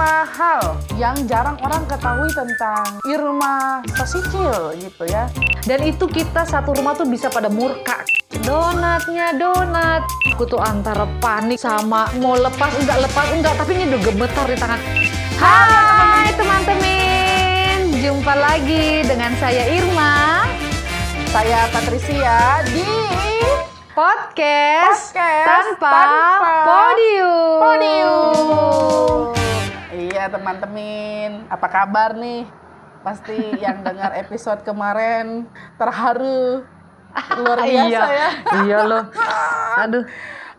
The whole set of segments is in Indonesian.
lima hal yang jarang orang ketahui tentang Irma Sasikil gitu ya. Dan itu kita satu rumah tuh bisa pada murka. Donatnya donat. Aku tuh antara panik sama mau lepas enggak lepas enggak tapi ini udah gemetar di tangan. Hai teman-teman, jumpa lagi dengan saya Irma. Saya Patricia di Podcast, Podcast tanpa, Tanpa podium. Podium. Iya teman-teman, apa kabar nih? Pasti yang dengar episode kemarin terharu luar biasa iya, ya. iya loh. Aduh,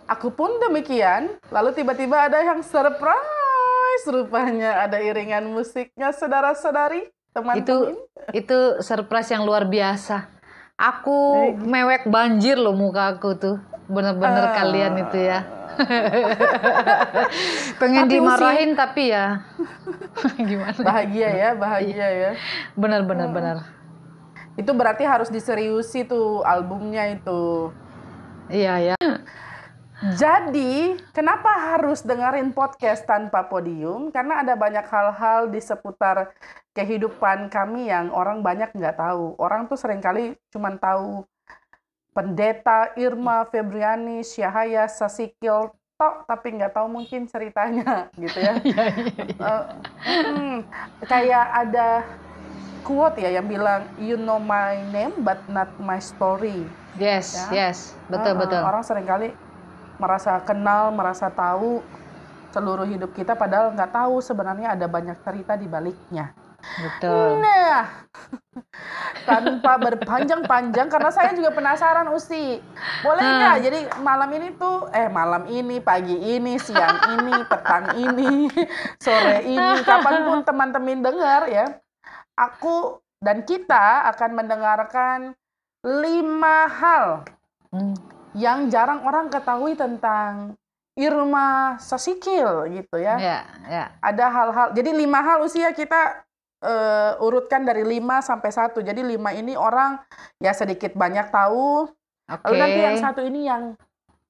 Aku pun demikian. Lalu tiba-tiba ada yang surprise, rupanya ada iringan musiknya saudara-saudari, itu teman-teman. itu surprise yang luar biasa. Aku mewek banjir loh muka aku tuh. Bener-bener Ah. kalian itu ya. Pengen Tapi dimarahin tapi ya gimana? Bahagia ya, bahagia ya. Bener-bener bener. Itu berarti harus diseriusi tuh albumnya itu. Iya ya. Jadi, kenapa harus dengerin podcast tanpa podium? Karena ada banyak hal-hal di seputar kehidupan kami yang orang banyak nggak tahu. Orang tuh sering kali cuma tahu pendeta Irma Febriani Syahaya Sasikil tok, tapi nggak tahu mungkin ceritanya gitu ya. Mm, kayak ada quote ya yang bilang you know my name but not my story. Yes, Ya. yes. Betul Uh-uh, betul. Orang sering kali merasa kenal, merasa tahu seluruh hidup kita, padahal nggak tahu sebenarnya ada banyak cerita di baliknya. Betul. Nah, tanpa berpanjang-panjang, karena saya juga penasaran Usi, boleh nggak? Jadi malam ini tuh, eh malam ini, pagi ini, siang ini, petang ini, sore ini, kapan pun teman-teman dengar ya, aku dan kita akan mendengarkan lima hal Hmm. yang jarang orang ketahui tentang Irma Sasikil gitu ya. Ya, ya. Ada hal-hal, jadi lima hal usia kita eh, urutkan dari lima sampai satu. Jadi lima ini orang ya sedikit banyak tahu. Oke. Lalu nanti yang satu ini yang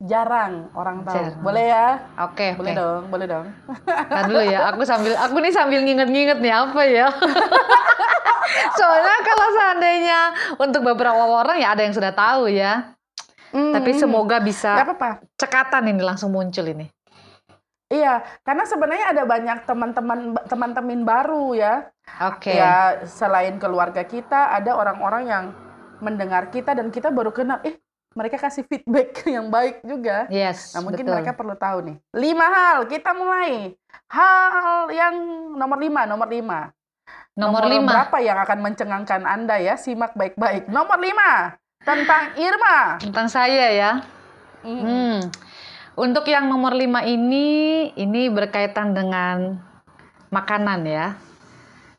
jarang orang tahu. Jarang. Boleh ya? Oke, Boleh oke. dong, boleh dong. Ntar dulu ya, aku sambil aku nih sambil nginget-nginget nih apa ya. Soalnya kalau seandainya untuk beberapa orang ya ada yang sudah tahu ya. Tapi Hmm, semoga bisa apa-apa. cekatan ini langsung muncul ini. Iya, karena sebenarnya ada banyak teman-teman teman-teman baru ya. Oke. Ya, selain keluarga kita, ada orang-orang yang mendengar kita dan kita baru kenal. Eh, mereka kasih feedback yang baik juga. Yes, Nah, mungkin betul. mereka perlu tahu nih. Lima hal, kita mulai. Hal yang nomor lima, nomor lima. Nomor lima. berapa yang akan mencengangkan Anda ya? Simak baik-baik. Nomor lima, tentang Irma. Tentang saya ya. Mm. Hmm. Untuk yang nomor lima ini, ini berkaitan dengan makanan ya.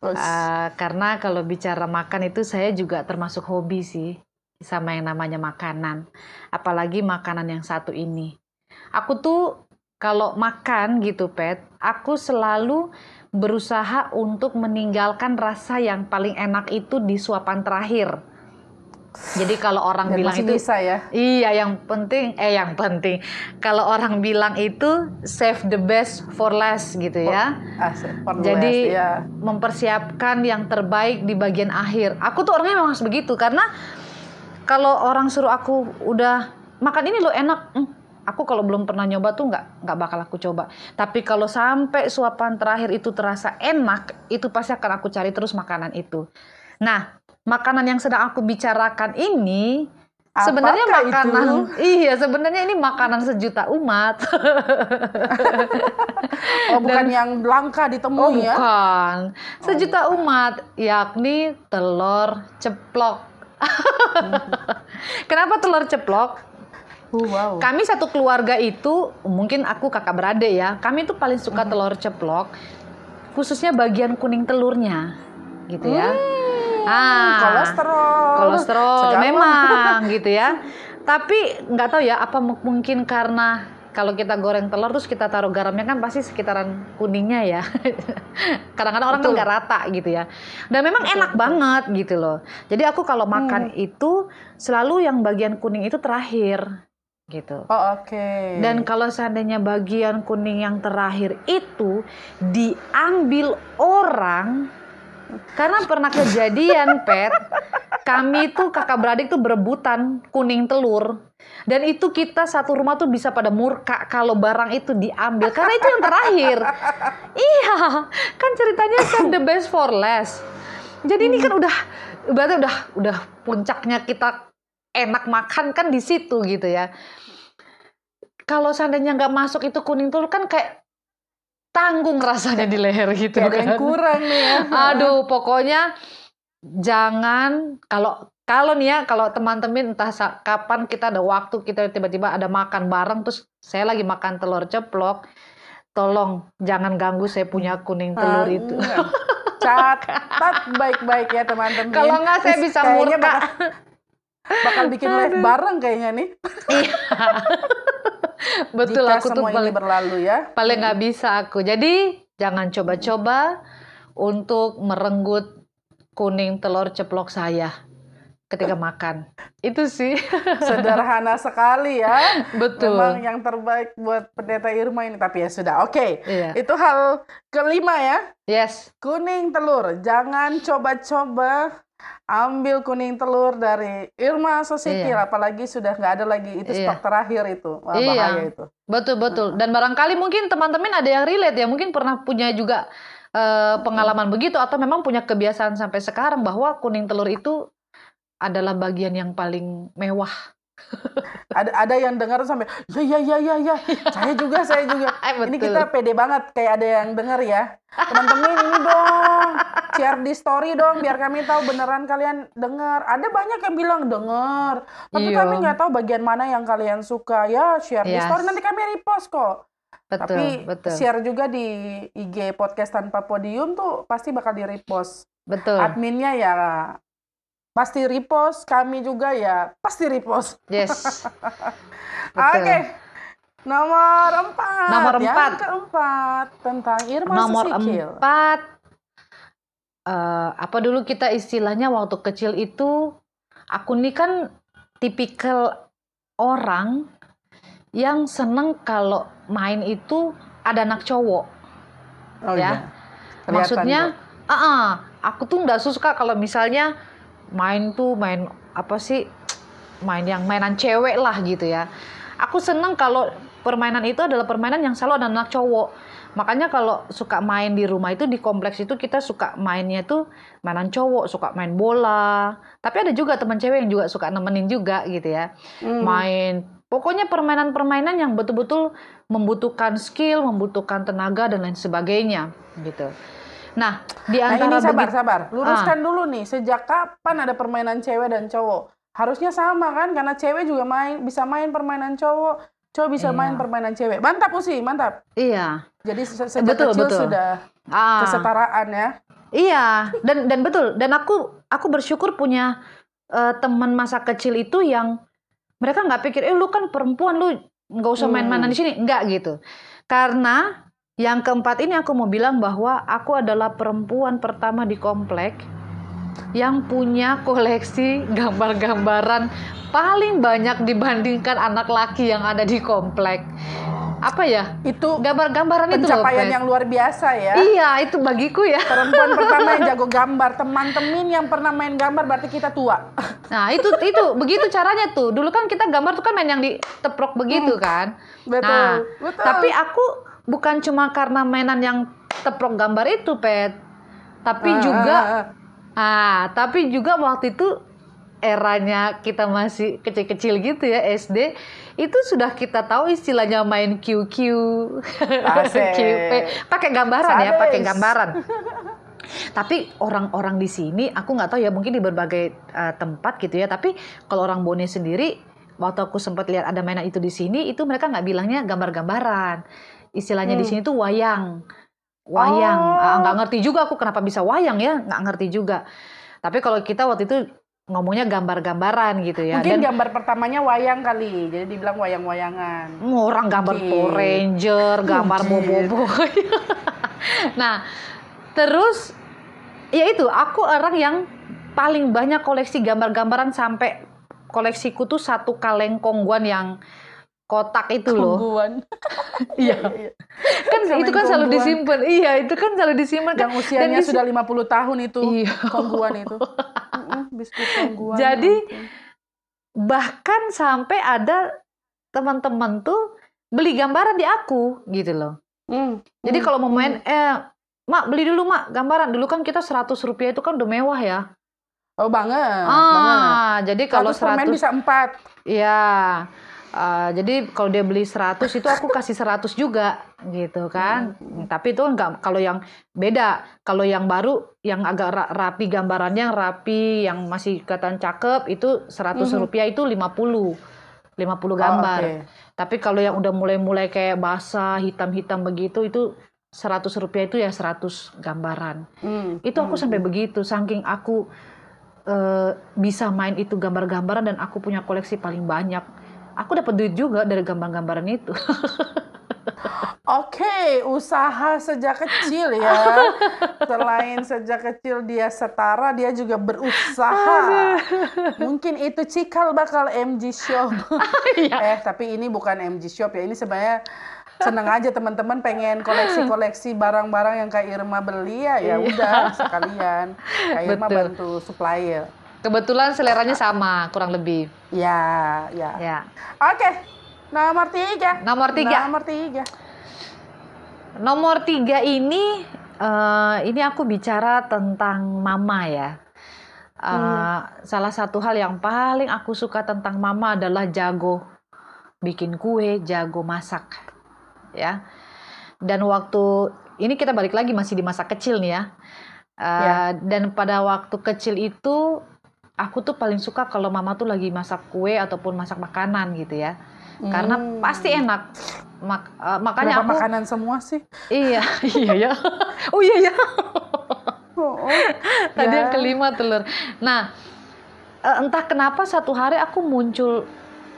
Eh, karena kalau bicara makan itu saya juga termasuk hobi sih sama yang namanya makanan. Apalagi makanan yang satu ini. Aku tuh kalau makan gitu, Pet, aku selalu berusaha untuk meninggalkan rasa yang paling enak itu di suapan terakhir. Jadi kalau orang dan bilang itu bisa ya. Iya, yang penting eh yang penting kalau orang bilang itu save the best for last gitu ya. Asik, for the Jadi best, ya. mempersiapkan yang terbaik di bagian akhir. Aku tuh orangnya memang begitu karena kalau orang suruh aku udah makan ini lo enak, hmm, aku kalau belum pernah nyoba tuh nggak nggak bakal aku coba. Tapi kalau sampai suapan terakhir itu terasa enak, itu pasti akan aku cari terus makanan itu. Nah, makanan yang sedang aku bicarakan ini sebenarnya Apakah makanan itu? iya sebenarnya ini makanan sejuta umat. Oh, bukan yang langka ditemui Oh ya. bukan, sejuta umat, yakni telur ceplok. Kenapa telur ceplok? Uh, wow. Kami satu keluarga itu, mungkin aku kakak beradik ya, kami tuh paling suka telur ceplok, khususnya bagian kuning telurnya, gitu ya. Ah, kolesterol. kolesterol Segala. memang gitu ya. Tapi nggak tahu ya, apa mu- mungkin karena kalau kita goreng telur terus kita taruh garamnya kan pasti sekitaran kuningnya ya. Kadang-kadang orang kan Betul. nggak rata gitu ya. Dan memang enak banget gitu loh. Jadi aku kalau makan Hmm. itu selalu yang bagian kuning itu terakhir gitu. Oh, oke. Dan kalau seandainya bagian kuning yang terakhir itu diambil orang, karena pernah kejadian, Pet, kami tuh kakak beradik tuh berebutan kuning telur. Dan itu kita satu rumah tuh bisa pada murka kalau barang itu diambil karena itu yang terakhir. iya, kan ceritanya kan the best for last. Jadi ini kan udah berarti udah udah puncaknya kita enak makan kan di situ gitu ya. Kalau seandainya nggak masuk itu kuning telur kan kayak tanggung rasanya di leher gitu Kayak ada yang kan. kurang nih ya. Aduh, pokoknya jangan kalau kalau nih ya kalau teman-teman entah kapan kita ada waktu kita tiba-tiba ada makan bareng terus saya lagi makan telur ceplok tolong jangan ganggu saya punya kuning telur Ah, itu enggak. Catat baik-baik ya teman-teman. Kalau nggak, saya bisa murka. Bakal, bakal bikin live bareng kayaknya nih. Betul Jika aku tuh semua ini paling berlalu ya. paling nggak bisa aku jadi jangan coba-coba untuk merenggut kuning telur ceplok saya ketika makan itu sih Sederhana sekali ya. betul Memang yang terbaik buat pendeta Irma ini. Tapi ya sudah, oke. iya Itu hal kelima ya. yes Kuning telur. Jangan coba-coba ambil kuning telur dari Irma Sositil. Iya. Apalagi sudah nggak ada lagi itu Iya. stok terakhir itu. Wah, Iya. bahaya itu. Betul betul. Dan barangkali mungkin teman-teman ada yang relate ya, mungkin pernah punya juga eh, pengalaman begitu atau memang punya kebiasaan sampai sekarang bahwa kuning telur itu adalah bagian yang paling mewah. Ada ada yang dengar sampai ya ya ya ya ya. saya juga saya juga. Ini kita pede banget kayak ada yang dengar ya. Teman-teman ini dong share di story dong biar kami tahu beneran kalian dengar. Ada banyak yang bilang dengar, tapi Iya. kami nggak tahu bagian mana yang kalian suka. Ya share di Yes. story nanti kami repost kok. Betul, Tapi betul. share juga di IG podcast tanpa podium tuh pasti bakal di repost. Betul. Adminnya ya pasti repost, kami juga ya pasti repost. Yes. Oke. Betul. Nomor empat. Nomor Yang empat. keempat tentang Irma Nomor Susikil. empat, eh, apa dulu kita istilahnya waktu kecil itu, aku nih kan tipikal orang yang seneng kalau main itu ada anak cowok. Oh, ya. iya. Kelihatan Maksudnya, ah, ah, aku tuh nggak suka kalau misalnya main tuh main apa sih, main yang mainan cewek lah gitu ya. Aku seneng kalau permainan itu adalah permainan yang selalu ada anak cowok. Makanya kalau suka main di rumah itu di kompleks itu kita suka mainnya tuh mainan cowok, suka main bola. Tapi ada juga teman cewek yang juga suka nemenin juga gitu ya. Hmm. Main pokoknya permainan-permainan yang betul-betul membutuhkan skill, membutuhkan tenaga dan lain sebagainya gitu. Nah, di Nah ini antara sabar, sabar. Luruskan Ah. dulu nih, sejak kapan ada permainan cewek dan cowok? Harusnya sama kan, karena cewek juga main bisa main permainan cowok, cowok bisa Iya. main permainan cewek. Mantap Usi, mantap. Iya. Jadi se- sejak Betul, kecil betul. sudah Ah. kesetaraan ya. Iya, dan dan betul. Dan aku aku bersyukur punya eh, teman masa kecil itu yang mereka nggak pikir, eh lu kan perempuan lu nggak usah Hmm. main-mainan di sini, nggak gitu. Karena yang keempat ini aku mau bilang bahwa aku adalah perempuan pertama di komplek yang punya koleksi gambar-gambaran paling banyak dibandingkan anak laki yang ada di komplek. Apa ya? Itu Gambar-gambaran itu pencapaian yang luar biasa ya. Iya, itu bagiku ya. Perempuan pertama yang jago gambar, teman-teman yang pernah main gambar berarti kita tua. Nah, itu itu begitu caranya tuh. Dulu kan kita gambar tuh kan main yang diteprok begitu kan. Betul. Nah, betul. tapi aku bukan cuma karena mainan yang teprok gambar itu, Pet. Tapi Ah, juga ah, ah. ah, tapi juga waktu itu eranya kita masih kecil-kecil gitu ya SD itu sudah kita tahu istilahnya main QQ. QP pakai gambaran ya pakai Sadis. gambaran tapi orang-orang di sini aku nggak tahu ya mungkin di berbagai uh, tempat gitu ya tapi kalau orang Bone sendiri waktu aku sempat lihat ada mainan itu di sini itu mereka nggak bilangnya gambar-gambaran istilahnya di Hmm. sini tuh wayang wayang Oh. Ah, nggak ngerti juga aku kenapa bisa wayang ya nggak ngerti juga tapi kalau kita waktu itu ngomongnya gambar-gambaran gitu ya Mungkin dan gambar pertamanya wayang kali, jadi dibilang wayang-wayangan. orang gambar Mungkin. Power Ranger, gambar. Bobo nah, terus ya itu aku orang yang paling banyak koleksi gambar-gambaran sampai koleksiku tuh satu kaleng kongguan yang kotak itu loh. Kongguan. Iya. Iya. Kan Sama itu kan selalu disimpan. Iya, itu kan selalu disimpan kan. Yang usianya di- sudah 50 tahun itu. Iya. Kongguan itu. Biskuit kongguan. Jadi, ya. Bahkan sampai ada teman-teman tuh beli gambaran di aku gitu loh. Hmm, Jadi hmm, kalau mau main hmm. eh Mak beli dulu mak gambaran dulu kan kita 100 rupiah itu kan udah mewah ya. Oh banget, banget. ah, jadi kalau 100 permen 100 bisa 4. ya eh, jadi kalau dia beli 100 itu aku kasih 100 juga gitu kan. Hmm. Tapi itu enggak kalau yang beda. Kalau yang baru yang agak ra- rapi gambarannya yang rapi yang masih kelihatan cakep itu 100 Mhm. rupiah itu 50. 50 gambar. Oh, oke. Tapi kalau yang udah mulai-mulai kayak basah, hitam-hitam begitu itu 100 rupiah itu ya 100 gambaran. Hmm, Itu aku hmm, sampai hmm. begitu saking aku eh, bisa main itu gambar-gambaran dan aku punya koleksi paling banyak. Aku dapat duit juga dari gambar-gambaran itu. Oke, usaha sejak kecil ya. Selain sejak kecil dia setara, dia juga berusaha. Mungkin itu cikal bakal MG Shop. eh, tapi ini bukan MG Shop ya. Ini sebenarnya seneng aja teman-teman pengen koleksi-koleksi barang-barang yang Kak Irma beli ya. Ya udah sekalian. Kak Irma Betul. bantu supplier. Kebetulan seleranya sama, kurang lebih. Ya, ya. Ya. Oke, nomor tiga. Nomor tiga. Nomor tiga. Nomor tiga ini, eh, ini aku bicara tentang mama ya. Eh, Salah satu hal yang paling aku suka tentang mama adalah jago bikin kue, jago masak, ya. Dan waktu ini kita balik lagi masih di masa kecil nih ya. Eh, Ya. Dan pada waktu kecil itu aku tuh paling suka kalau mama tuh lagi masak kue ataupun masak makanan gitu ya. Karena Hmm. pasti enak. Mak- eh, makanya Kenapa aku makanan semua sih? Iya, iya ya. Oh iya ya. Oh, oh. Tadi Ya. yang kelima telur. Nah, eh, entah kenapa satu hari aku muncul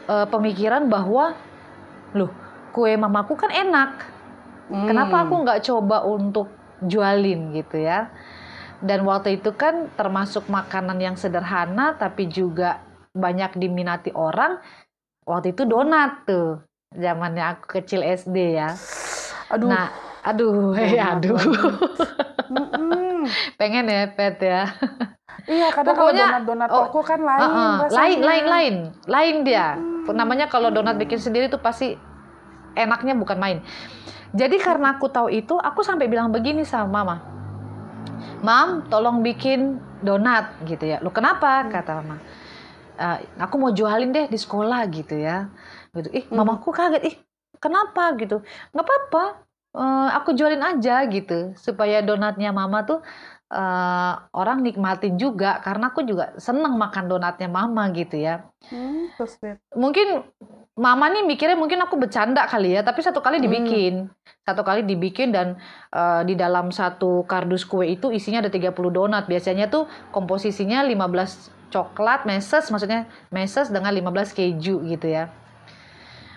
eh, pemikiran bahwa, loh, kue mamaku kan enak. Kenapa Hmm. aku nggak coba untuk jualin gitu ya? Dan waktu itu kan termasuk makanan yang sederhana tapi juga banyak diminati orang. Waktu itu donat tuh, zamannya aku kecil SD ya. Aduh. Nah, aduh, hei, Donat aduh. Pengen ya, Pet ya. Iya, kadang kalau Pokoknya, donat-donat oh, toko kan lain Heeh, rasanya. lain, lain, lain, lain dia. Hmm. Namanya kalau donat bikin sendiri tuh pasti enaknya bukan main. Jadi karena aku tahu itu, aku sampai bilang begini sama mama. Mam, tolong bikin donat gitu ya. Lu kenapa? Kata mama. "Eh, aku mau jualin deh di sekolah gitu ya. Gitu. Ih, Hmm. mamaku kaget. Ih, kenapa gitu? Nggak apa-apa. Eh, aku jualin aja gitu supaya donatnya mama tuh eh, orang nikmatin juga karena aku juga seneng makan donatnya mama gitu ya Hmm, mungkin mama nih mikirnya mungkin aku bercanda kali ya tapi satu kali Hmm. Satu kali dibikin dan eh, di dalam satu kardus kue itu isinya ada 30 donat biasanya tuh komposisinya 15 coklat meses maksudnya meses dengan 15 keju gitu ya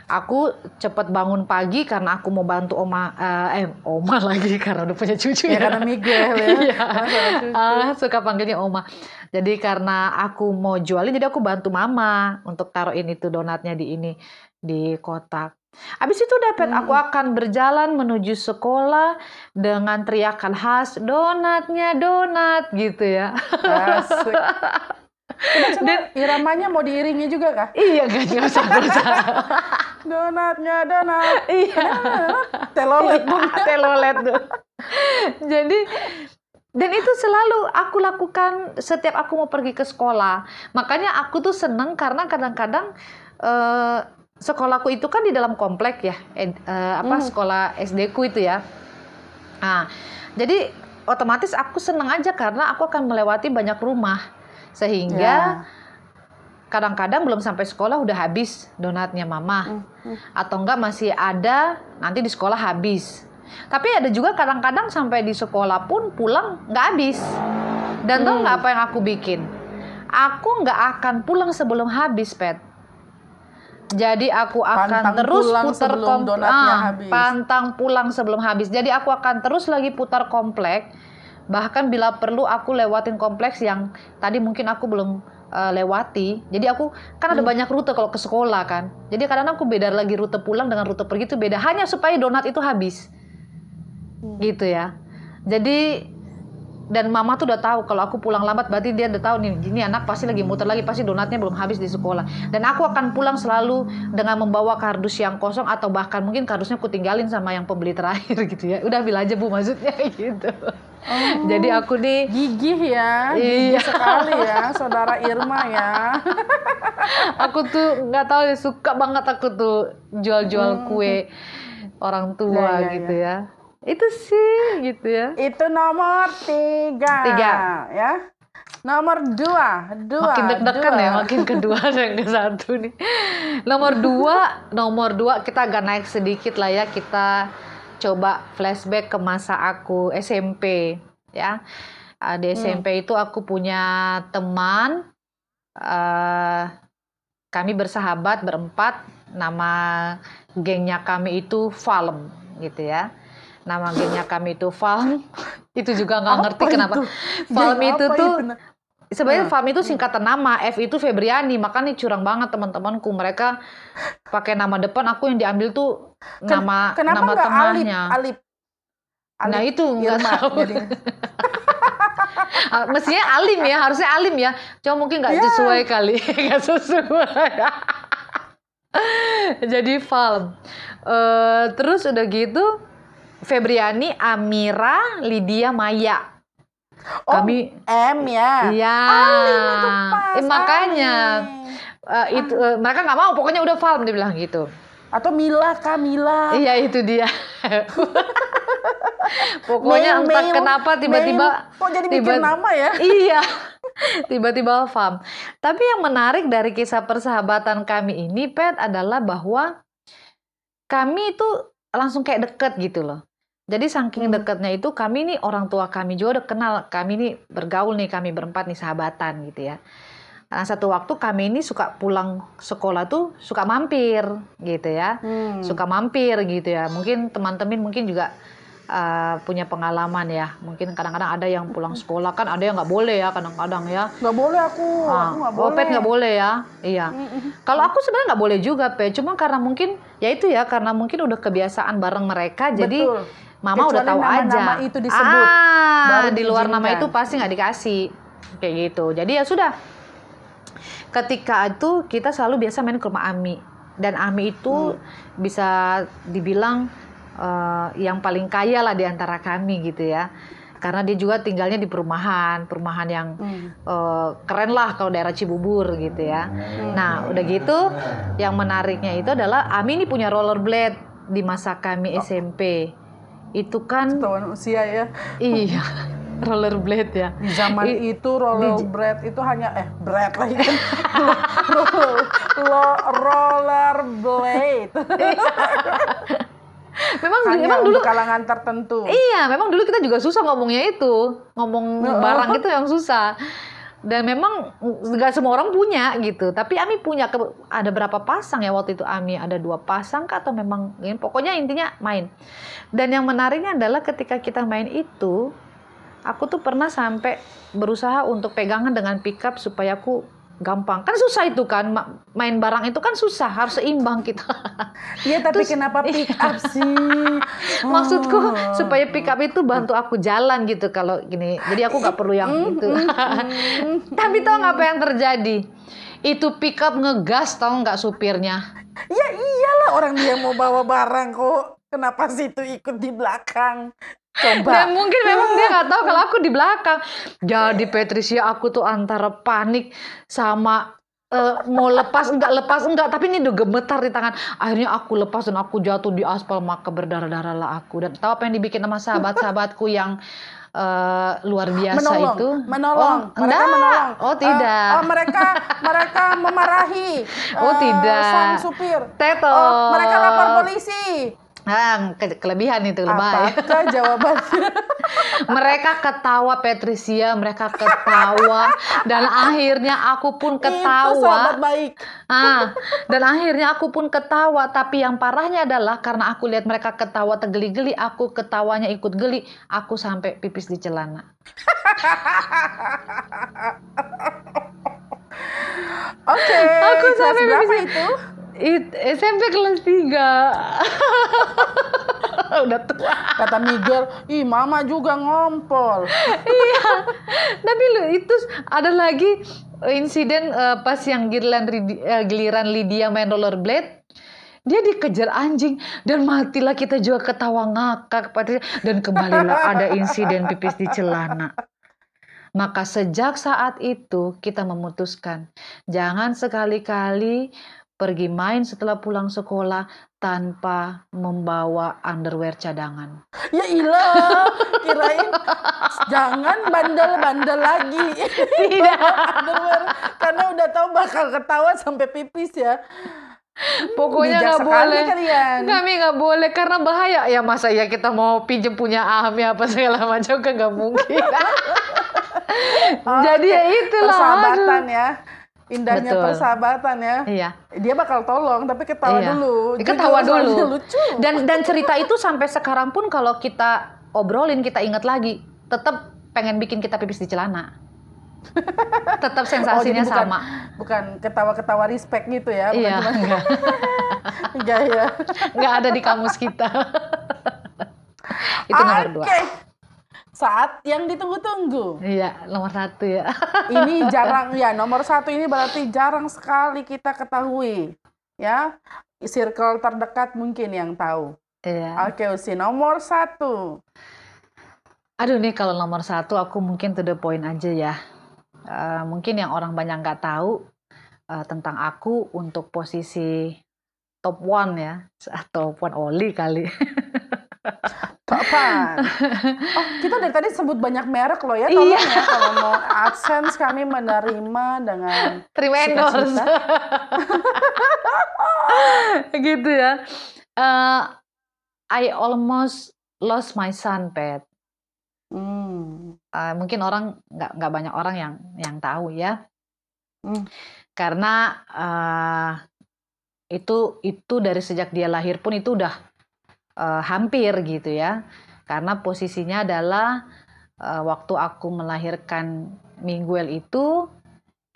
aku cepet bangun pagi karena aku mau bantu oma eh, eh oma lagi karena udah punya cucu Ya ya, karena Miguel ya. Iya. Ah, suka panggilnya oma. Jadi karena aku mau jualin, jadi aku bantu mama untuk taruhin itu donatnya di ini di kotak. Habis itu dapat Hmm. aku akan berjalan menuju sekolah dengan teriakan khas donatnya donat gitu ya. Asik. Coba iramanya mau diiringi juga kah? iya kan nggak usah. Donatnya donat. iya. Telolet dong. telolet tuh. Jadi dan itu selalu aku lakukan setiap aku mau pergi ke sekolah. Makanya aku tuh seneng karena kadang-kadang eh, sekolahku itu kan di dalam komplek ya, ed- eh, apa Hmm. sekolah SD ku itu ya. Nah, jadi otomatis aku seneng aja karena aku akan melewati banyak rumah sehingga Ya. kadang-kadang belum sampai sekolah udah habis donatnya mama Hmm, hmm. atau enggak masih ada nanti di sekolah habis. Tapi ada juga kadang-kadang sampai di sekolah pun pulang nggak habis. Dan tau Hmm. nggak apa yang aku bikin? Aku nggak akan pulang sebelum habis, Pet. Jadi aku akan Pantang terus putar sebelum komplek. donatnya habis. Pantang pulang sebelum habis. Jadi aku akan terus lagi putar komplek. Bahkan bila perlu aku lewatin kompleks yang tadi mungkin aku belum eh, lewati. Jadi aku kan ada banyak rute kalau ke sekolah kan. Jadi kadang aku beda lagi rute pulang dengan rute pergi itu beda. Hanya supaya donat itu habis. Gitu ya. Jadi dan mama tuh udah tahu kalau aku pulang lambat berarti dia udah tahu nih ini anak pasti lagi muter lagi pasti donatnya belum habis di sekolah. Dan aku akan pulang selalu dengan membawa kardus yang kosong atau bahkan mungkin kardusnya aku tinggalin sama yang pembeli terakhir gitu ya. Udah ambil aja bu maksudnya gitu. Jadi aku nih Gigih ya, Iya. gigih sekali ya, saudara Irma ya. aku tuh nggak tahu ya suka banget aku tuh jual-jual kue orang tua Ya, ya, gitu ya itu sih gitu ya Itu nomor tiga. Tiga. Ya. Nomor dua, dua. makin deg-degan ya makin kedua dan ke satu nih nomor dua nomor dua kita agak naik sedikit lah ya kita coba flashback ke masa aku SMP ya Ah, di SMP itu aku punya teman eh kami bersahabat berempat nama gengnya kami itu Falm gitu ya nama gengnya kami itu Falm itu juga nggak ngerti kenapa itu? Falm Geng itu tuh itu? Sebenarnya Hmm. Fam itu singkatan nama, F itu Febriani, makanya curang banget teman-temanku. Mereka pakai nama depan, aku yang diambil tuh Ken- nama Kenapa nama nggak Alip? tengahnya. Alip. Nah Alip itu nggak Irma. tahu. Jadi, Ah, Mestinya Alim ya, harusnya Alim ya. Cuma mungkin nggak Iya. sesuai kali, nggak sesuai. Jadi Falm. Eh, terus udah gitu Febriani, Amira, Lydia, Maya. oh, Kami M ya. Iya. Pas, Eh, makanya eh, itu eh, mereka nggak mau, pokoknya udah Falm dia bilang gitu. Atau Mila, Kamila. Iya itu dia. Pokoknya Mail, entah mail, kenapa tiba-tiba. Kok jadi bikin tiba- nama ya? iya. Tiba-tiba paham. Tapi yang menarik dari kisah persahabatan kami ini, Pet, adalah bahwa kami itu langsung kayak deket gitu loh. Jadi saking Hmm. deketnya itu kami nih orang tua kami juga udah kenal. Kami nih bergaul nih, kami berempat nih sahabatan gitu ya. Nah satu waktu kami ini suka pulang sekolah tuh suka mampir gitu ya. Hmm. Suka mampir gitu ya. Mungkin teman-teman mungkin juga uh, punya pengalaman ya. Mungkin kadang-kadang ada yang pulang sekolah kan ada yang nggak boleh ya kadang-kadang ya. Nggak boleh aku, Ah, aku nggak oh, boleh. Pet nggak boleh ya. Iya. Mm-mm. Kalau aku sebenarnya nggak boleh juga, Pet. Cuma karena mungkin ya itu ya karena mungkin udah kebiasaan bareng mereka jadi Betul. Mama udah Kecuali tahu aja. nama-nama itu disebut, Ah, baru di luar nama itu pasti nggak dikasih. Kayak gitu. Jadi ya sudah. Ketika itu kita selalu biasa main ke rumah Ami. Dan Ami itu Hmm. bisa dibilang eh, yang paling kaya lah di antara kami gitu ya. Karena dia juga tinggalnya di perumahan, perumahan yang Hmm. eh, keren lah kalau daerah Cibubur gitu ya. Nah, udah gitu yang menariknya itu adalah Ami ini punya rollerblade di masa kami SMP. Itu kan Ketahuan usia ya. iya, rollerblade ya. Di zaman I- itu roller bread itu hanya eh bread lagi kan. roller, lo- roller blade. Memang hanya memang dulu kalangan tertentu. Iya, memang dulu kita juga susah ngomongnya itu, ngomong barang itu yang susah. Dan memang nggak semua orang punya gitu. Tapi Ami punya ke- ada berapa pasang ya waktu itu Ami ada dua pasang kah atau memang ini pokoknya intinya main. Dan yang menariknya adalah ketika kita main itu, aku tuh pernah sampai berusaha untuk pegangan dengan pickup supaya aku gampang. Kan susah itu kan ma- main barang itu kan susah, harus seimbang kita. Iya, tapi Terus- kenapa pick up sih? Maksudku Oh. supaya pick up itu bantu aku jalan gitu kalau gini. Jadi aku nggak perlu yang itu. Tapi tau nggak apa yang terjadi? Itu pick up ngegas tau nggak supirnya? Ya iyalah orang dia mau bawa barang kok. Kenapa sih itu ikut di belakang? Coba. Dan mungkin memang dia nggak tahu kalau aku di belakang. Jadi Patricia aku tuh antara panik sama eh, mau lepas enggak lepas enggak tapi ini udah gemetar di tangan akhirnya aku lepas dan aku jatuh di aspal maka berdarah-darah lah aku dan tahu apa yang dibikin sama sahabat-sahabatku yang eh, luar biasa menolong, itu menolong, oh, mereka enggak. menolong. oh Eh, tidak oh, mereka mereka memarahi. Oh, eh, tidak. Sang supir. Tetot. Oh, mereka lapor polisi. Ah, ke- kelebihan itu lebay. Apakah jawabannya? mereka ketawa Patricia, mereka ketawa dan akhirnya aku pun Itu sahabat ketawa. baik. Ah, dan akhirnya aku pun ketawa, tapi yang parahnya adalah karena aku lihat mereka ketawa tergeli-geli, aku ketawanya ikut geli, aku sampai pipis di celana. Oke. Aku kelas sampai bisa- itu? It, SMP kelas 3. Udah tua. Kata Miguel, ih mama juga ngompol. iya. Tapi lu itu ada lagi insiden eh, pas yang giliran eh, giliran Lydia main rollerblade dia dikejar anjing dan matilah kita juga ketawa ngakak pada dan kembalilah ada insiden pipis di celana. Maka sejak saat itu kita memutuskan jangan sekali-kali pergi main setelah pulang sekolah tanpa membawa underwear cadangan. Ya ilah, kirain jangan bandel-bandel lagi. Tidak. Underwear, karena udah tahu bakal ketawa sampai pipis ya. Pokoknya nggak boleh. kalian. Kami nggak boleh karena bahaya. Ya masa ya kita mau pinjem punya Ami apa segala macam kan nggak mungkin. Jadi ya itulah. Persahabatan aduh. ya. Indahnya Betul. persahabatan ya. Iya. Dia bakal tolong tapi ketawa Iya. dulu. Ketawa dulu. Lucu. Dan dan cerita itu sampai sekarang pun kalau kita obrolin kita ingat lagi, tetap pengen bikin kita pipis di celana. Tetap Oh, sensasinya jadi bukan, sama. Bukan ketawa-ketawa respect gitu ya. Bukan Iya, cuma enggak. enggak ya. Nggak ada di kamus kita. Itu nomor dua. Saat yang ditunggu-tunggu. Iya, nomor satu ya. Ini jarang ya nomor satu ini berarti jarang sekali kita ketahui ya circle terdekat mungkin yang tahu. Iya. Oke Usi nomor satu. Aduh nih kalau nomor satu aku mungkin to the point aja ya. Eh, mungkin yang orang banyak nggak tahu eh, tentang aku untuk posisi top one ya, top one Oli kali. Kapan? Oh kita dari tadi sebut banyak merek loh ya. Tolong Iya. ya kalau mau AdSense kami menerima dengan Terima endorse. Gitu ya. Eh, I almost lost my son, Pet. hmm, Eh, mungkin orang nggak nggak banyak orang yang yang tahu ya. Hmm. Karena eh, itu itu dari sejak dia lahir pun itu udah eh, hampir gitu ya. Karena posisinya adalah eh, waktu aku melahirkan Miguel itu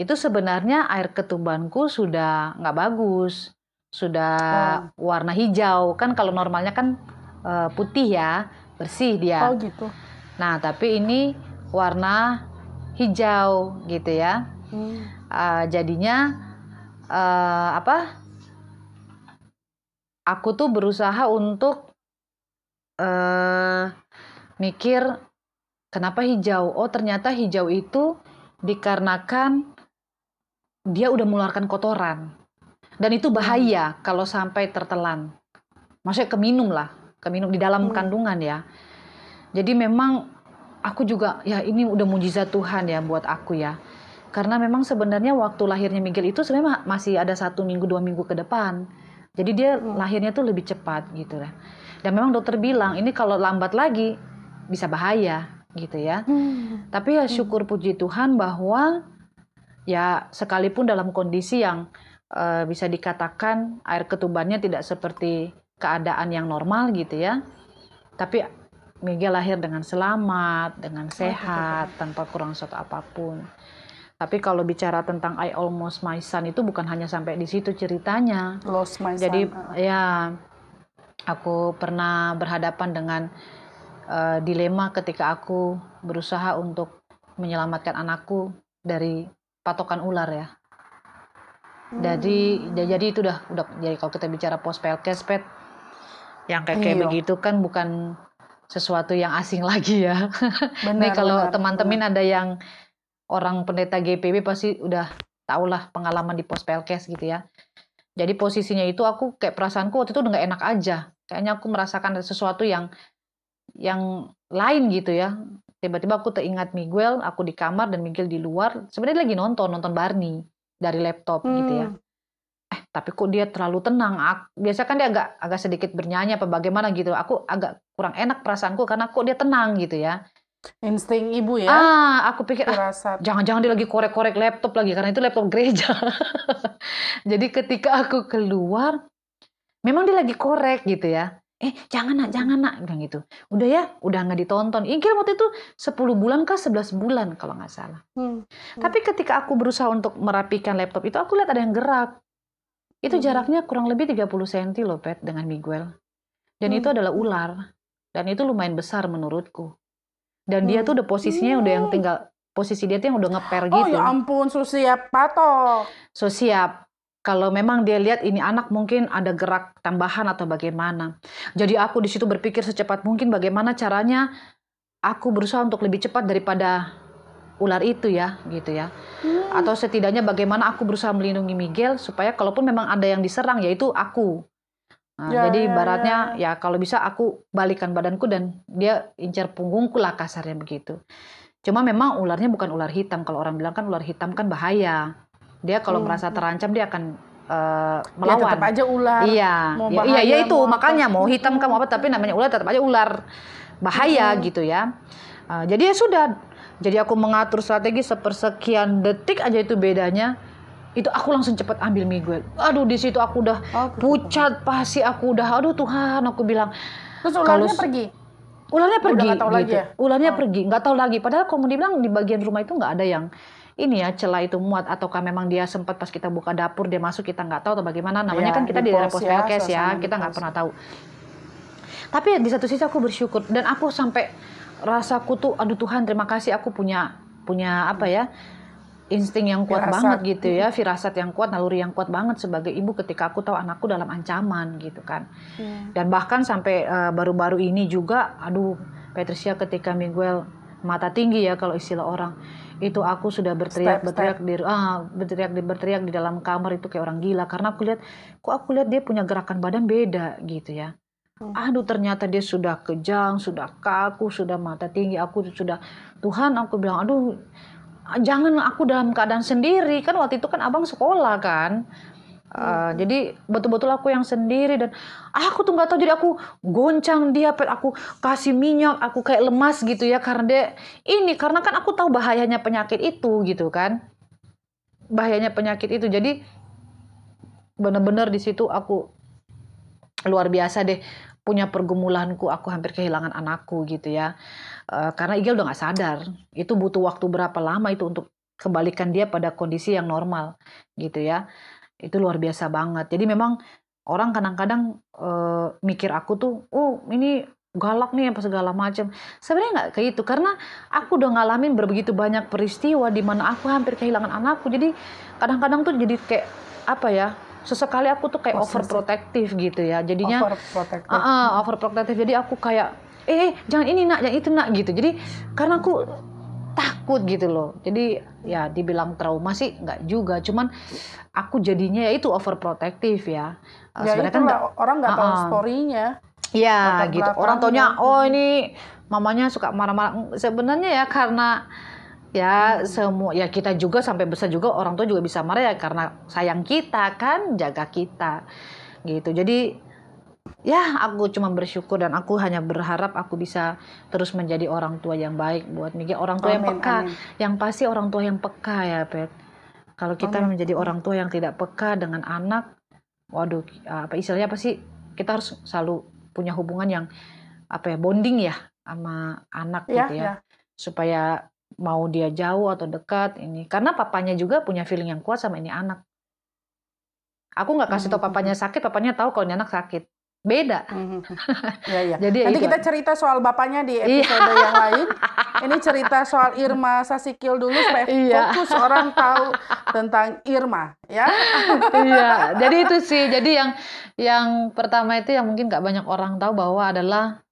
itu sebenarnya air ketubanku sudah nggak bagus, sudah warna hijau kan kalau normalnya kan eh, putih ya bersih dia. Oh gitu. Nah, tapi ini warna hijau gitu ya. Hmm. Eh, jadinya eh, apa? Aku tuh berusaha untuk eh mikir kenapa hijau? Oh, ternyata hijau itu dikarenakan dia udah mengeluarkan kotoran. Dan itu bahaya kalau sampai tertelan. Maksudnya keminum lah, keminum di dalam Hmm. kandungan ya. Jadi memang aku juga ya ini udah mujizat Tuhan ya buat aku ya. Karena memang sebenarnya waktu lahirnya Miguel itu sebenarnya ma- masih ada satu minggu dua minggu ke depan. Jadi dia Hmm. lahirnya tuh lebih cepat gitu ya. Dan memang dokter bilang ini kalau lambat lagi bisa bahaya gitu ya. Hmm. Tapi ya syukur puji Tuhan bahwa ya sekalipun dalam kondisi yang eh, bisa dikatakan air ketubannya tidak seperti keadaan yang normal gitu ya. Tapi Miguel lahir dengan selamat, dengan sehat, tanpa kurang suatu apa pun. Tapi kalau bicara tentang I almost my son itu bukan hanya sampai di situ ceritanya. Lost my Jadi son. ya aku pernah berhadapan dengan eh, dilema ketika aku berusaha untuk menyelamatkan anakku dari patokan ular ya. Jadi ya- jadi itu udah udah jadi kalau kita bicara post pelkes pet yang kayak kayak Iya. begitu kan bukan sesuatu yang asing lagi ya. Benar, Nih kalau teman-teman ada yang orang pendeta GPB pasti udah tau lah pengalaman di pos pelkes gitu ya. Jadi posisinya itu aku kayak perasaanku waktu itu udah gak enak aja. Kayaknya aku merasakan ada sesuatu yang yang lain gitu ya. Tiba-tiba aku teringat Miguel, aku di kamar dan Miguel di luar. Sebenarnya lagi nonton, nonton Barney dari laptop Hmm. gitu ya. Eh, tapi kok dia terlalu tenang. Ak- Biasa kan dia agak agak sedikit bernyanyi apa bagaimana gitu. Aku agak kurang enak perasaanku karena kok dia tenang gitu ya. Insting ibu ya. Ah, aku pikir ah, Firasat. jangan-jangan dia lagi korek-korek laptop lagi karena itu laptop gereja. Jadi ketika aku keluar, memang dia lagi korek gitu ya. eh jangan nak jangan nak bilang gitu udah ya udah nggak ditonton Igel waktu itu 10 bulan kah 11 bulan kalau nggak salah Hmm. tapi ketika aku berusaha untuk merapikan laptop itu aku lihat ada yang gerak itu Hmm. jaraknya kurang lebih 30 cm loh Pet dengan Miguel dan Hmm. itu adalah ular dan itu lumayan besar menurutku dan dia Hmm. tuh udah posisinya udah yang tinggal posisi dia tuh yang udah ngeper Oh gitu ya ampun, Susiap patok. So siap. Kalau memang dia lihat ini anak mungkin ada gerak tambahan atau bagaimana. Jadi aku di situ berpikir secepat mungkin bagaimana caranya aku berusaha untuk lebih cepat daripada ular itu ya, gitu ya. Hmm. Atau setidaknya bagaimana aku berusaha melindungi Miguel supaya kalaupun memang ada yang diserang yaitu aku. Nah, Ya, jadi ya, ibaratnya ya kalau bisa aku balikan badanku dan dia incar punggungku lah kasarnya begitu. Cuma memang ularnya bukan ular hitam. Kalau orang bilang kan ular hitam kan bahaya. Dia kalau Hmm, merasa hmm. terancam dia akan eh, Ya melawan. tetap aja ular. Iya, ya, iya, bahaya, iya itu mau apa. makanya mau hitam Hmm. kamu apa tapi namanya ular tetap aja ular bahaya Hmm. gitu ya. Eh, jadi ya sudah. Jadi aku mengatur strategi sepersekian detik aja itu bedanya. Itu aku langsung cepat ambil Miguel. Aduh di situ aku udah Oh, gitu. pucat pasti aku udah aduh Tuhan aku bilang Terus Kalau ularnya s- pergi. ularnya Udah pergi nggak tahu gitu. lagi ya? Ularnya Oh. pergi, nggak tahu lagi. Padahal kalau dibilang di bagian rumah itu nggak ada yang ini ya celah itu muat ataukah memang dia sempat pas kita buka dapur dia masuk kita nggak tahu atau bagaimana namanya Ya, kan kita di daerah pos ya, ya di kita nggak pernah tahu tapi di satu sisi aku bersyukur dan aku sampai rasaku tuh aduh Tuhan terima kasih aku punya punya apa ya insting yang kuat Firasat. banget gitu ya firasat yang kuat naluri yang kuat banget sebagai ibu ketika aku tahu anakku dalam ancaman gitu kan Hmm. dan bahkan sampai eh, baru-baru ini juga aduh Patricia ketika Miguel mata tinggi ya kalau istilah orang itu aku sudah berteriak Step, berteriak di ah berteriak di berteriak di dalam kamar itu kayak orang gila karena aku lihat kok aku lihat dia punya gerakan badan beda gitu ya Hmm. aduh ternyata dia sudah kejang sudah kaku sudah mata tinggi aku sudah Tuhan aku bilang aduh jangan aku dalam keadaan sendiri. Kan waktu itu kan abang sekolah kan. Uh, jadi betul-betul aku yang sendiri dan aku tuh nggak tahu. Jadi aku goncang dia pet aku kasih minyak aku kayak lemas gitu ya. Karena dia ini karena kan aku tahu bahayanya penyakit itu gitu kan. Bahayanya penyakit itu. Jadi bener-bener di situ aku luar biasa deh punya pergumulanku aku hampir kehilangan anakku gitu ya. Uh, karena Igel udah nggak sadar itu butuh waktu berapa lama itu untuk kembalikan dia pada kondisi yang normal gitu ya. Itu luar biasa banget. Jadi memang orang kadang-kadang eh, mikir aku tuh oh ini galak nih apa segala macam sebenarnya nggak kayak itu karena aku udah ngalamin begitu banyak peristiwa di mana aku hampir kehilangan anakku. Jadi kadang-kadang tuh jadi kayak apa ya sesekali aku tuh kayak Posesif. overprotective gitu ya jadinya Overprotective. Ah, ah, overprotective. Jadi aku kayak, eh jangan ini nak, jangan itu nak gitu. Jadi karena aku takut gitu loh. Jadi ya dibilang trauma sih nggak juga. Cuman aku jadinya ya itu overprotective ya. Eh, ya sebenarnya kan nggak- orang nggak tahu Ah, ah. story-nya. Latar gitu. Orang taunya oh ini mamanya suka marah-marah. Sebenarnya ya karena ya semua ya kita juga sampai besar juga orang tua juga bisa marah ya karena sayang kita kan jaga kita gitu. Jadi ya aku cuma bersyukur dan aku hanya berharap aku bisa terus menjadi orang tua yang baik buat Miguel. Orang tua yang Amin, peka, amin. yang pasti orang tua yang peka ya Pet. Kalau kita Amin. menjadi orang tua yang tidak peka dengan anak, waduh apa istilahnya apa sih? Kita harus selalu punya hubungan yang apa ya bonding ya sama anak Ya, gitu ya, ya. supaya mau dia jauh atau dekat ini karena papanya juga punya feeling yang kuat sama ini anak. Aku nggak kasih tau Hmm. papanya sakit, papanya tahu kalau ini anak sakit. Beda. Mhm. Ya, ya. Jadi Nanti itu. kita cerita soal bapaknya di Iya. episode yang lain. Ini cerita soal Irma Sasikil dulu supaya Iya. fokus orang tahu tentang Irma, ya. iya, jadi itu sih. Jadi yang yang pertama itu yang mungkin nggak banyak orang tahu bahwa adalah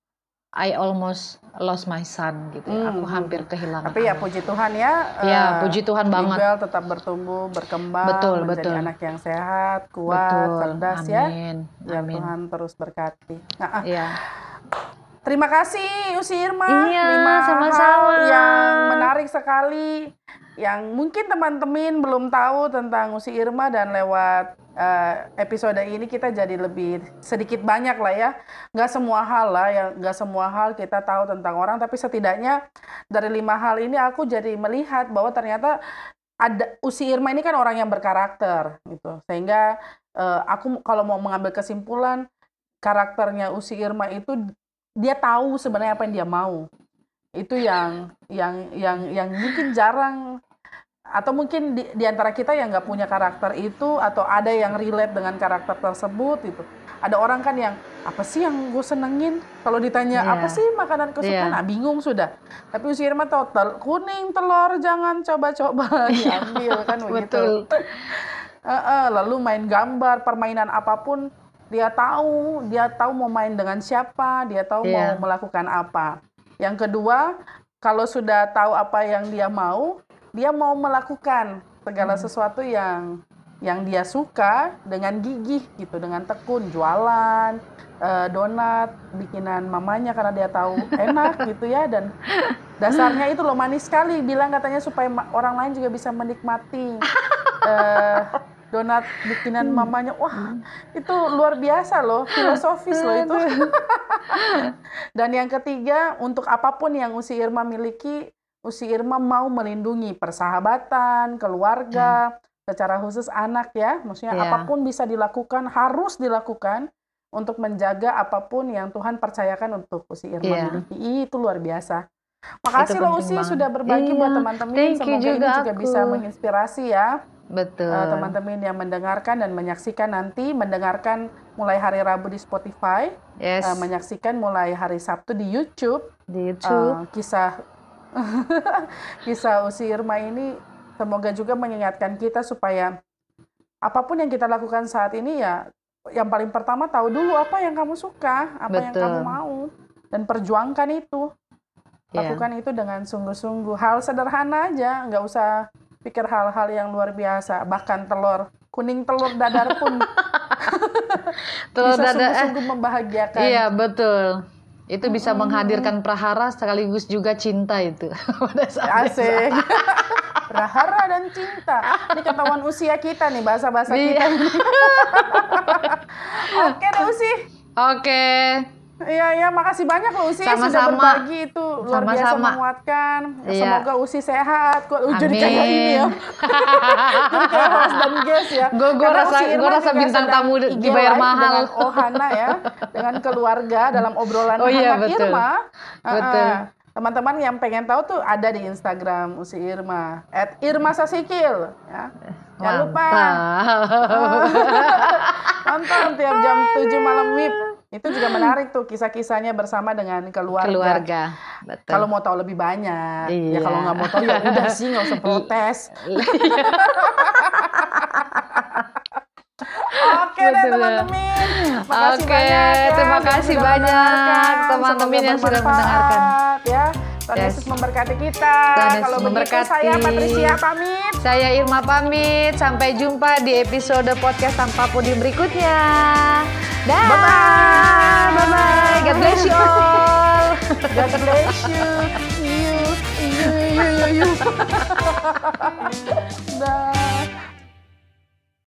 I almost lost my son gitu. ya. Aku Hmm. hampir kehilangan. Tapi ya anak. puji Tuhan ya. Ya, eh, puji Tuhan banget. Miguel tetap bertumbuh, berkembang, Betul, menjadi betul. anak yang sehat, kuat, Betul. cerdas ya. Amin. Biar Amin. Tuhan terus berkati. Nah, ah, Iya. terima kasih Usi Irma. Iya, Lima sama-sama. hal yang menarik sekali. Yang mungkin teman-teman belum tahu tentang Usi Irma dan lewat eh, episode ini kita jadi lebih sedikit banyak lah ya. Nggak semua hal lah, yang nggak semua hal kita tahu tentang orang, tapi setidaknya dari lima hal ini aku jadi melihat bahwa ternyata ada Usi Irma ini kan orang yang berkarakter gitu. Sehingga eh, aku kalau mau mengambil kesimpulan karakternya Usi Irma itu dia tahu sebenarnya apa yang dia mau. Itu yang yang yang yang mungkin jarang atau mungkin di, di antara kita yang nggak punya karakter itu atau ada yang relate dengan karakter tersebut itu. Ada orang kan yang apa sih yang gue senengin? Kalau ditanya Iya. apa sih makanan kesukaan? Iya. nah bingung sudah. Tapi Usi Irma tahu tel- kuning telur jangan coba-coba. Diambil kan begitu. Lalu main gambar permainan apa pun dia tahu dia tahu mau main dengan siapa dia tahu Iya. mau melakukan apa. Yang kedua kalau sudah tahu apa yang dia mau dia mau melakukan segala Hmm. sesuatu yang yang dia suka dengan gigih gitu dengan tekun jualan eh, donat bikinan mamanya karena dia tahu enak gitu ya dan dasarnya itu loh manis sekali bilang katanya supaya orang lain juga bisa menikmati eh, donat bikinan mamanya. Wah itu luar biasa loh filosofis loh itu. Dan yang ketiga untuk apa pun yang Usi Irma miliki Usi Irma mau melindungi persahabatan keluarga secara khusus anak ya maksudnya Iya. apa pun bisa dilakukan harus dilakukan untuk menjaga apa pun yang Tuhan percayakan untuk Usi Irma Iya. miliki itu luar biasa makasih Itu loh Usi banget. sudah berbagi buat Iya, teman-teman semoga ini juga juga aku. bisa menginspirasi ya Betul. Eh, teman-teman yang mendengarkan dan menyaksikan nanti mendengarkan mulai hari Rabu di Spotify, yes. eh, menyaksikan mulai hari Sabtu di YouTube. di YouTube. Eh, kisah kisah Usi Irma ini semoga juga mengingatkan kita supaya apa pun yang kita lakukan saat ini ya yang paling pertama tahu dulu apa yang kamu suka, apa yang Betul. kamu mau dan perjuangkan itu. Iya. Lakukan itu dengan sungguh-sungguh. Hal sederhana aja, nggak usah pikir hal-hal yang luar biasa. Bahkan telur, kuning telur dadar pun Telur bisa dada- eh, sungguh-sungguh membahagiakan. Iya betul. Itu bisa menghadirkan prahara sekaligus juga cinta itu pada saat Asik. Prahara dan cinta. Ini ketahuan usia kita nih, bahasa-bahasa Iya. kita. Oke deh Usi. Oke. Iya, iya, makasih banyak loh Usi sudah Sama-sama. berbagi itu luar biasa Sama-sama. menguatkan. Iya. Semoga Usi sehat. Kok uh, jadi kayak ini ya. jadi kayak host dan guest ya. Gua Karena rasa- gua rasa bintang tamu dibayar mahal. Dengan Ohana ya, dengan keluarga dalam obrolan Oh iya, betul. Irma. Betul. Uh-uh. Teman-teman yang pengen tahu tuh ada di Instagram Usi Irma, at Irma Sasikil. Ya. Jangan lupa nonton tiap jam 7 malam WIB. Itu juga menarik tuh kisah-kisahnya bersama dengan keluarga. Keluarga. Betul. Kalau mau tahu lebih banyak, ya Iya. kalau nggak mau tahu ya udah sih nggak usah protes. Oke deh teman-teman, Oke, banyak ya. terima kasih banyak, teman-teman yang sudah mendengarkan. Ya, Tuhan. Yesus memberkati kita. Tuhan Yesus Kalau memberkati. begitu saya Patricia pamit. Saya Irma pamit. Sampai jumpa di episode podcast tanpa puding berikutnya. Dah. Bye bye. Bye bye. God bless you all. God bless you. You you you you. Dah.